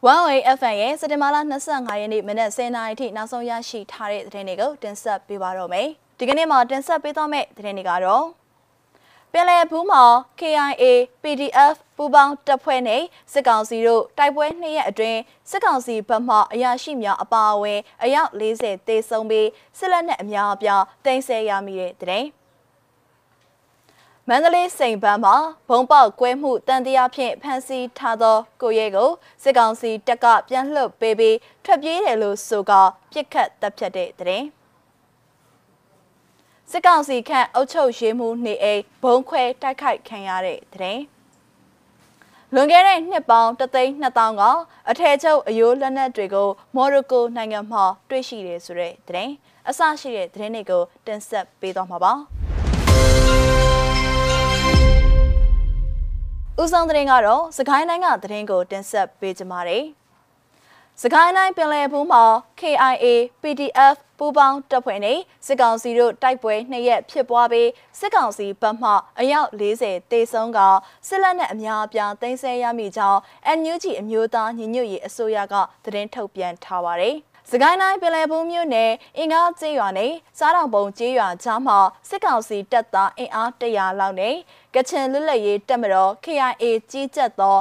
One-Way FM ရဲ့စက်တင်ဘာလ25ရက်နေ့မနက်10:00နာရီထိနောက်ဆုံးရရှိထားတဲ့သတင်းတွေကိုတင်ဆက်ပေးပါတော့မယ်။ဒီကနေ့မှာတင်ဆက်ပေးသွားမယ့်သတင်းတွေကတော့ပင်လယ်ဘူးမှာ KIA PDF ပူးပေါင်းတပ်ဖွဲ့နဲ့စစ်ကောင်စီတို့တိုက်ပွဲနှစ်ရက်အတွင်းစစ်ကောင်စီဘက်မှအရာရှိများအပါအဝင်အယောက်40တေဆုံးပြီးစစ်လက်နက်အများအပြားတင်ဆက်ရမိတဲ့တဲ့ မန္တလေးစိန်ပန်းမှာဘုံပေါက်ကွဲမှုတန်တရားဖြင့်ဖမ်းဆီးထားသောကိုရဲကိုစစ်ကောင်စီတပ်ကပြန်လှုပ်ပေးပြီးထွက်ပြေးတယ်လို့ဆိုကပြစ်ခတ်တပ်ဖြတ်တဲ့တဲ့စစ်ကောင်စီခန့်အုပ်ချုပ်ရေးမှုနေအိမ်ဘုံခွဲတိုက်ခိုက်ခံရတဲ့တဲ့လွန်ခဲ့တဲ့နှစ်ပေါင်း3သိန်း2000ကအထည်ချုပ်အယိုးလက်နက်တွေကိုမော်ရိုကိုနိုင်ငံမှာတွေ့ရှိတယ်ဆိုတဲ့တဲ့အစရှိတဲ့သတင်းတွေကိုတင်ဆက်ပေးသွားမှာပါ။ ဦးဆောင်သတင်းကတော့စကိုင်းတိုင်းကသတင်းကိုတင်ဆက်ပေးကြပါမယ်။စကိုင်းတိုင်းပင်လယ်ဘူးမှာ KIA PDF ပူးပေါင်းတပ်ဖွဲ့နဲ့စစ်ကောင်စီတို့တိုက်ပွဲနှစ်ရက်ဖြစ်ပွားပြီးစစ်ကောင်စီဘက်မှအယောက်40တေဆုံးကစစ်လက်နက်အများအပြားသိမ်းဆည်းရမိကြောင်း NUG အမျိုးသားညီညွတ်ရေးအစိုးရကသတင်းထုတ်ပြန်ထားပါတယ်။ စကိုင်းတိုင်းပင်လယ်ဘူးမြို့နယ်အင်္ဂါကျေးရွာနဲ့စားတောင်ပုံကျေးရွာကြားမှာစစ်ကောင်စီတပ်သားအင်အား100လောက်နဲ့ကချင်လွတ်လပ်ရေးတပ်မတော် KIA ကြီးကြပ်သော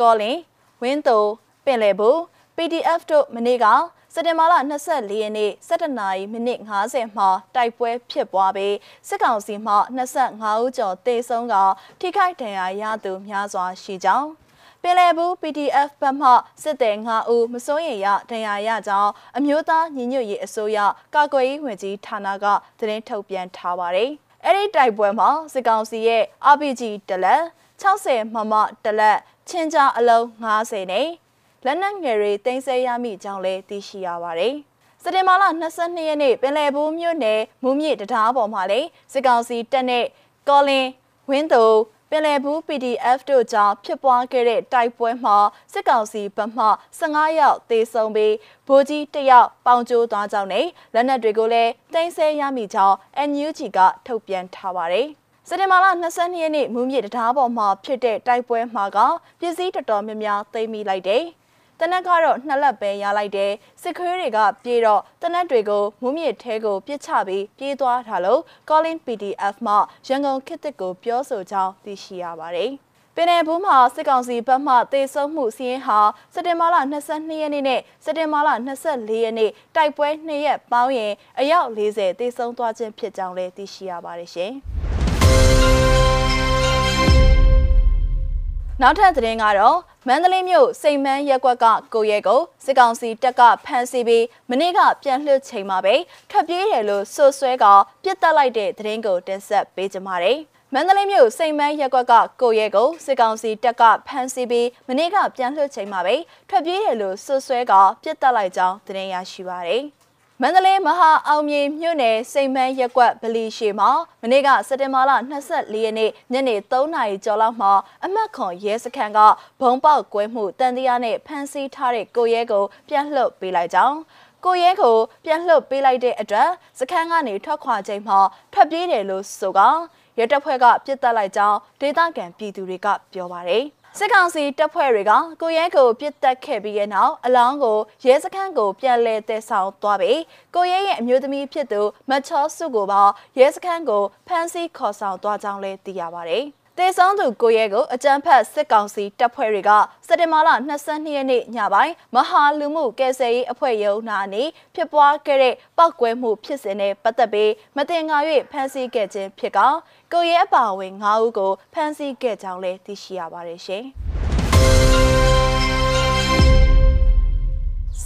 ကောလင်ဝင်းတိုပင်လယ်ဘူး PDF တို့မနေ့ကစက်တင်ဘာလ24ရက်နေ့17:50မိနစ်50မှာတိုက်ပွဲဖြစ်ပွားပြီးစစ်ကောင်စီမှ25ဦးကျော်တေဆုံးကထိခိုက်ဒဏ်ရာရသူများစွာရှိကြောင်း ပင်လယ်ဘူး PDF ဘက်မှစစ်သည်9ဦးမစိုးရိမ်ရဒဏ်ရာရကြောင်းအမျိုးသားညီညွတ်ရေးအစိုးရကာကွယ်ရေးဝန်ကြီးဌာနကသတင်းထုတ်ပြန်ထားပါတယ်။အဲ့ဒီတိုက်ပွဲမှာစစ်ကောင်စီရဲ့ RPG တလက်60မမတလက်ချင်းကြားအလုံး90နဲ့လက်နက်ငယ်တွေတင်ဆက်ရမိကြောင်းလည်းသိရှိရပါတယ်။စက်တင်ဘာလ22ရက်နေ့ပင်လယ်ဘူးမြို့နယ်မူးမြစ်တရားပေါ်မှာလေစစ်ကောင်စီတပ်နဲ့ကောလင်ဝင်းသူ ပင်လယ်ဘူး PDF တို့ကြောင့်ဖြစ်ပွားခဲ့တဲ့တိုက်ပွဲမှာစစ်ကောင်စီဘက်မှ15ယောက်သေဆုံးပြီးဗိုလ်ကြီး1ယောက်ပေါင်ကျိုးသွားကြောင်းနဲ့လက်နက်တွေကိုလည်းတင်ဆက်ရမိကြောင်း NUG ကထုတ်ပြန်ထားပါတယ်။စက်တင်ဘာလ22ရက်နေ့မူးမြစ်တရားပေါ်မှာဖြစ်တဲ့တိုက်ပွဲမှာကပစ္စည်းတော်တော်များများသိမ်းမိလိုက်တယ်။ တနက်ကတော့နှစ်လက်ပဲရလိုက်တယ်စစ်ခွေးတွေကပြေးတော့တနက်တွေကိုမူးမြစ်ထဲကိုပြစ်ချပြီးပြေးသွားတာလို့ Calling PDF မှရန်ကုန်ခေတ်တစ်ကိုပြောဆိုကြောင်းသိရှိရပါတယ်ပင်နယ်ဘူးမှာစစ်ကောင်စီဘက်မှတေဆုံးမှုစီးရင်ဟာစက်တင်ဘာလ22ရက်နေ့နဲ့စက်တင်ဘာလ24ရက်နေ့တိုက်ပွဲ2ရက်ပေါင်းရင်အယောက်40တေဆုံးသွားခြင်းဖြစ်ကြောင်းလည်းသိရှိရပါတယ်ရှင်။နောက်ထပ်သတင်းကတော့ မန္တလေးမြို့စိန်မန်းရက်ကွက်ကကိုရဲကိုစစ်ကောင်စီတပ်ကဖမ်းဆီးပြီးမနေ့ကပြန်လွှတ်ချိန်မှာပဲထွက်ပြေးတယ်လို့ဆိုဆွဲကပြစ်တက်လိုက်တဲ့သတင်းကိုတင်ဆက်ပေးကြပါမယ်။မန္တလေးမြို့စိန်မန်းရက်ကွက်ကကိုရဲကိုစစ်ကောင်စီတပ်ကဖမ်းဆီးပြီးမနေ့ကပြန်လွှတ်ချိန်မှာပဲထွက်ပြေးတယ်လို့ဆိုဆွဲကပြစ်တက်လိုက်ကြောင်းသတင်းရရှိပါရယ်။ မန္တလေးမဟာအောင်မြေမြို့နယ်စိန်မန်းရက်ကွက်ဗလီရှိမှာမနေ့ကစက်တင်ဘာလ24ရက်နေ့ညနေ3နာရီကျော်လောက်မှာအမတ်ခွန်ရဲစခန်းကဘုံပေါက်ကွဲမှုတန်တရားနဲ့ဖမ်းဆီးထားတဲ့ကိုရဲကိုပြန်လှုပ်ပေးလိုက်ကြောင်းကိုရဲကိုပြန်လှုပ်ပေးလိုက်တဲ့အတွက်စခန်းကနေထွက်ခွာချိန်မှာထွက်ပြေးတယ်လို့ဆိုကရဲတပ်ဖွဲ့ကပြစ်တက်လိုက်ကြောင်းဒေသခံပြည်သူတွေကပြောပါတယ်။ စစ်ကောင်စီတပ်ဖွဲ့တွေကကိုရဲကိုပြစ်တက်ခဲ့ပြီးတဲ့နောက်အလောင်းကိုရဲစခန်းကိုပြန်လည်တည်ဆောင်သွားပြီးကိုရဲရဲ့အမျိုးသမီးဖြစ်သူမချောစုကိုပါရဲစခန်းကိုဖမ်းဆီးခေါ်ဆောင်သွားကြောင်းလည်းသိရပါတယ်။ တေဆောင်သူကိုရဲကိုအကြမ်းဖက်စစ်ကောင်စီတပ်ဖွဲ့တွေကစက်တင်ဘာလ22ရက်နေ့ညပိုင်းမဟာလူမှုကယ်ဆယ်ရေးအဖွဲ့ရုံးနာနေဖြစ်ပွားခဲ့တဲ့ပောက်ကွဲမှုဖြစ်စဉ်နဲ့ပတ်သက်ပြီးမတင်ငါ၍ဖမ်းဆီးခဲ့ခြင်းဖြစ်ကကိုရဲအပါအဝင်9ဦးကိုဖမ်းဆီးခဲ့ကြောင်းလည်းသိရှိရပါတယ်ရှင်။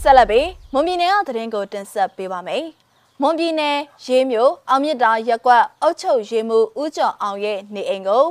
ဆက်လက်ပြီးမွန်ပြည်နယ်ကသတင်းကိုတင်ဆက်ပေးပါမယ်။မွန်ပြည်နယ်ရေးမြို့အောင်မြစ်တာရက်ကွက်အုတ်ချုပ်ရေးမှုဦးကျော်အောင်ရဲ့နေအိမ်ကို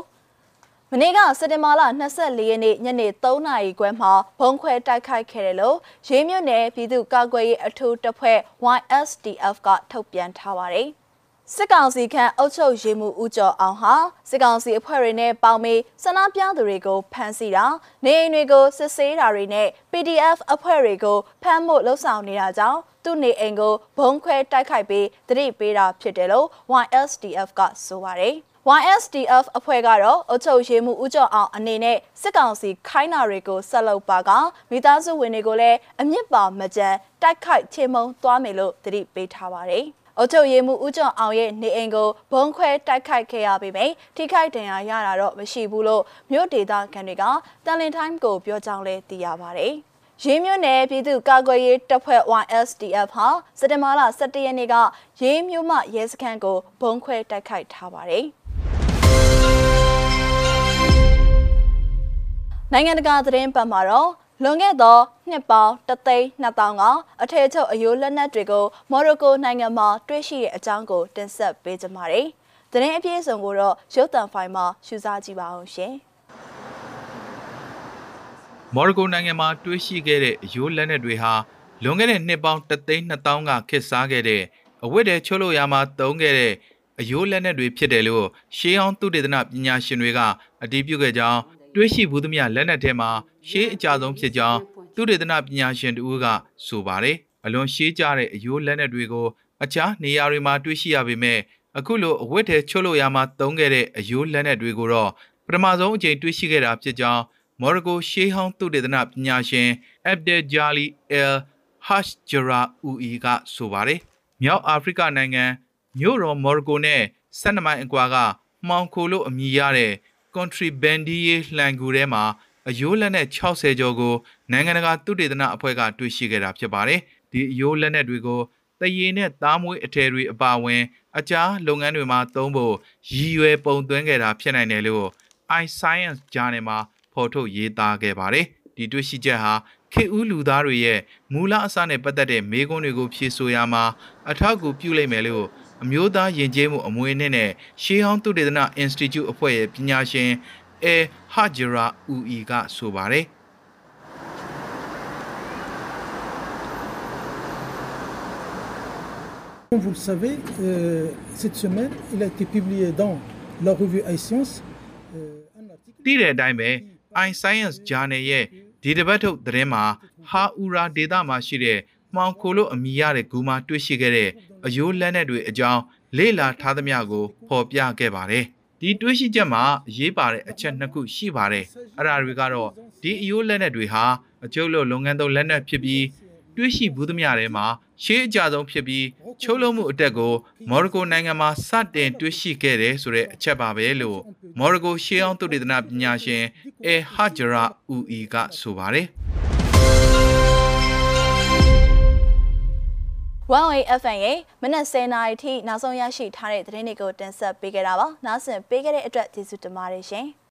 မနေ့ကစက်တင်ဘာလ24ရက်နေ့ညနေ3နာရီခွဲမှာဘုံခွဲတိုက်ခိုက်ခဲ့တယ်လို့ရေးမြို့နယ်ပြည်သူ့ကာကွယ်ရေးအထူးတပ်ဖွဲ့ YSDF ကထုတ်ပြန်ထားပါတယ်။စစ်ကောင်စီခန့်အုပ်ချုပ်ရေးမှူးဦးကျော်အောင်ဟာစစ်ကောင်စီအဖွဲ့တွေနဲ့ပေါင်းပြီးဆန္ဒပြသူတွေကိုဖမ်းဆီးတာနေအိမ်တွေကိုစစ်ဆေးတာတွေနဲ့ PDF အဖွဲ့တွေကိုဖမ်းဖို့လှုံ့ဆော်နေတာကြောင့်သူ့နေအိမ်ကိုဘုံခွဲတိုက်ခိုက်ပြီးတတိပေးတာဖြစ်တယ်လို့ YSDF ကဆိုပါတယ်။ YSDF အဖွဲ့ကတော့အုပ်ချုပ်ရေးမှုဦးကျော်အောင်အနေနဲ့စစ်ကောင်စီခိုင်းနာတွေကိုဆက်လုပ်ပါကမိသားစုဝင်တွေကိုလည်းအမြင့်ပါမကြမ်းတိုက်ခိုက်ချေမှုန်းသွားမယ်လို့တတိပေးထားပါတယ်။အုပ်ချုပ်ရေးမှုဦးကျော်အောင်ရဲ့နေအိမ်ကိုဘုံခွဲတိုက်ခိုက်ခဲ့ရပေမယ့်ထိခိုက်ဒဏ်ရာရတာတော့မရှိဘူးလို့မြို့ဒေသခံတွေကတန်လင်တိုင်းကိုပြောကြောင်းလဲသိရပါတယ်။ရင်းမြို့နယ်ပြည်သူ့ကာကွယ်ရေးတပ်ဖွဲ့ YSDF ဟာစက်တင်ဘာလ17ရက်နေ့ကရင်းမြို့မှရဲစခန်းကိုဘုံခွဲတိုက်ခိုက်ထားပါတယ်။ နိုင်ငံတကာသတင်းပတ်မှာတော့လွန်ခဲ့သောနှစ်ပေါင်း3သိန်း2000ကအထည်ချုပ်အယိုးလက်နက်တွေကိုမော်ရိုကိုနိုင်ငံမှာတွေ့ရှိတဲ့အကြောင်းကိုတင်ဆက်ပေးကြပါမယ်။သတင်းအပြည့်အစုံကိုတော့ရုပ်သံဖိုင်မှာရှုစားကြည့်ပါအောင်ရှင်။မော်ရိုကိုနိုင်ငံမှာတွေ့ရှိခဲ့တဲ့အယိုးလက်နက်တွေဟာလွန်ခဲ့တဲ့နှစ်ပေါင်း3သိန်း2000ကခေတ်စားခဲ့တဲ့အဝတ်တွေချုပ်လို့ရမှာသုံးခဲ့တဲ့အယိုးလက်နက်တွေဖြစ်တယ်လို့ရှေးအောင်သုတေသနပညာရှင်တွေကအတည်ပြုခဲ့ကြောင်း တွေးရှိဘူးသမျှလက်နက်ထဲမှာရှေးအကြဆုံးဖြစ်ကြောင်းသုတေသနပညာရှင်တို့ကဆိုပါတယ်အလွန်ရှေးကြတဲ့အယိုးလက်နက်တွေကိုအခြားနေရာတွေမှာတွေ့ရှိရပေမဲ့အခုလိုအဝတ်ထဲချုပ်လို့ရမှာသုံးခဲ့တဲ့အယိုးလက်နက်တွေကိုတော့ပထမဆုံးအကြိမ်တွေ့ရှိခဲ့တာဖြစ်ကြောင်းမော်ရိုကိုရှေးဟောင်းသုတေသနပညာရှင်အက်ဘ်ဒယ်ဂျာလီအယ်ဟတ်ဂျရာအူအီကဆိုပါတယ်မြောက်အာဖရိကနိုင်ငံမြို့တော်မော်ရိုကိုနဲ့12မိုင်အကွာကမှောင်ခိုလို့အမည်ရတဲ့ contrabandier လှန်ကူထဲမှာအယိုးလက်နက်60ကျော်ကိုနိုင်ငံတကာသုတေသနအဖွဲ့ကတွေ့ရှိခဲ့တာဖြစ်ပါတယ်။ဒီအယိုးလက်နက်တွေကိုတရေနဲ့သားမွေးအထည်တွေအပါအဝင်အခြားလုပ်ငန်းတွေမှာသုံးဖို့ရည်ရွယ်ပုံသွင်းခဲ့တာဖြစ်နိုင်တယ်လို့ iScience Journal မှာဖော်ထုတ်ရေးသားခဲ့ပါတယ်။ဒီတွေ့ရှိချက်ဟာခေဦးလူသားတွေရဲ့မူလအစနဲ့ပတ်သက်တဲ့မေးခွန်းတွေကိုဖြေဆိုရမှာအထောက်အကူပြုလိမ့်မယ်လို့ အမျိုးသားယဉ်ကျေးမှုအမွေအနှစ်နဲ့ရှေးဟောင်းသုတေသန Institute အဖွဲ့ရဲ့ပညာရှင်အဲဟာဂျရာအူအီကဆိုပါတယ် Comme vous le savez, euh, cette semaine, il a été publié dans la revue iScience euh, un article. သိတဲ့အတိုင်းပဲ iScience Journal ရဲ့ဒီတစ်ပတ်ထုတ်သတင်းမှာဟာအူရာဒေတာမှာရှိတဲ့မှောင်ခိုလို့အမည်ရတဲ့ဂူမှာတွေ့ရှိခဲ့တဲ့ အယိုးလက်နက်တွေအကြောင်းလေ့လာထားသမျှကိုဖော်ပြခဲ့ပါတယ်။ဒီတွေ့ရှိချက်မှာအရေးပါတဲ့အချက်နှစ်ခုရှိပါတယ်။အဲ့ဒါတွေကတော့ဒီအယိုးလက်နက်တွေဟာအကျုပ်လို့လုပ်ငန်းသုံးလက်နက်ဖြစ်ပြီးတွေ့ရှိဘူးသမျှထဲမှာရှေးအကြဆုံးဖြစ်ပြီးချုပ်လုံးမှုအတက်ကိုမော်ရိုကိုနိုင်ငံမှာစတင်တွေ့ရှိခဲ့တယ်ဆိုတဲ့အချက်ပါပဲလို့မော်ရိုကိုရှေးအောင်သုတေသနပညာရှင်အဲဟာဂျရာအူအီကဆိုပါတယ် One FM ရဲ့မနက်10:00နာရီထိနောက်ဆုံးရရှိထားတဲ့သတင်းတွေကိုတင်ဆက်ပေးခဲ့တာပါ။နောက်ဆင်ပေးခဲ့တဲ့အတွက်ကျေးဇူးတင်ပါတယ်ရှင်။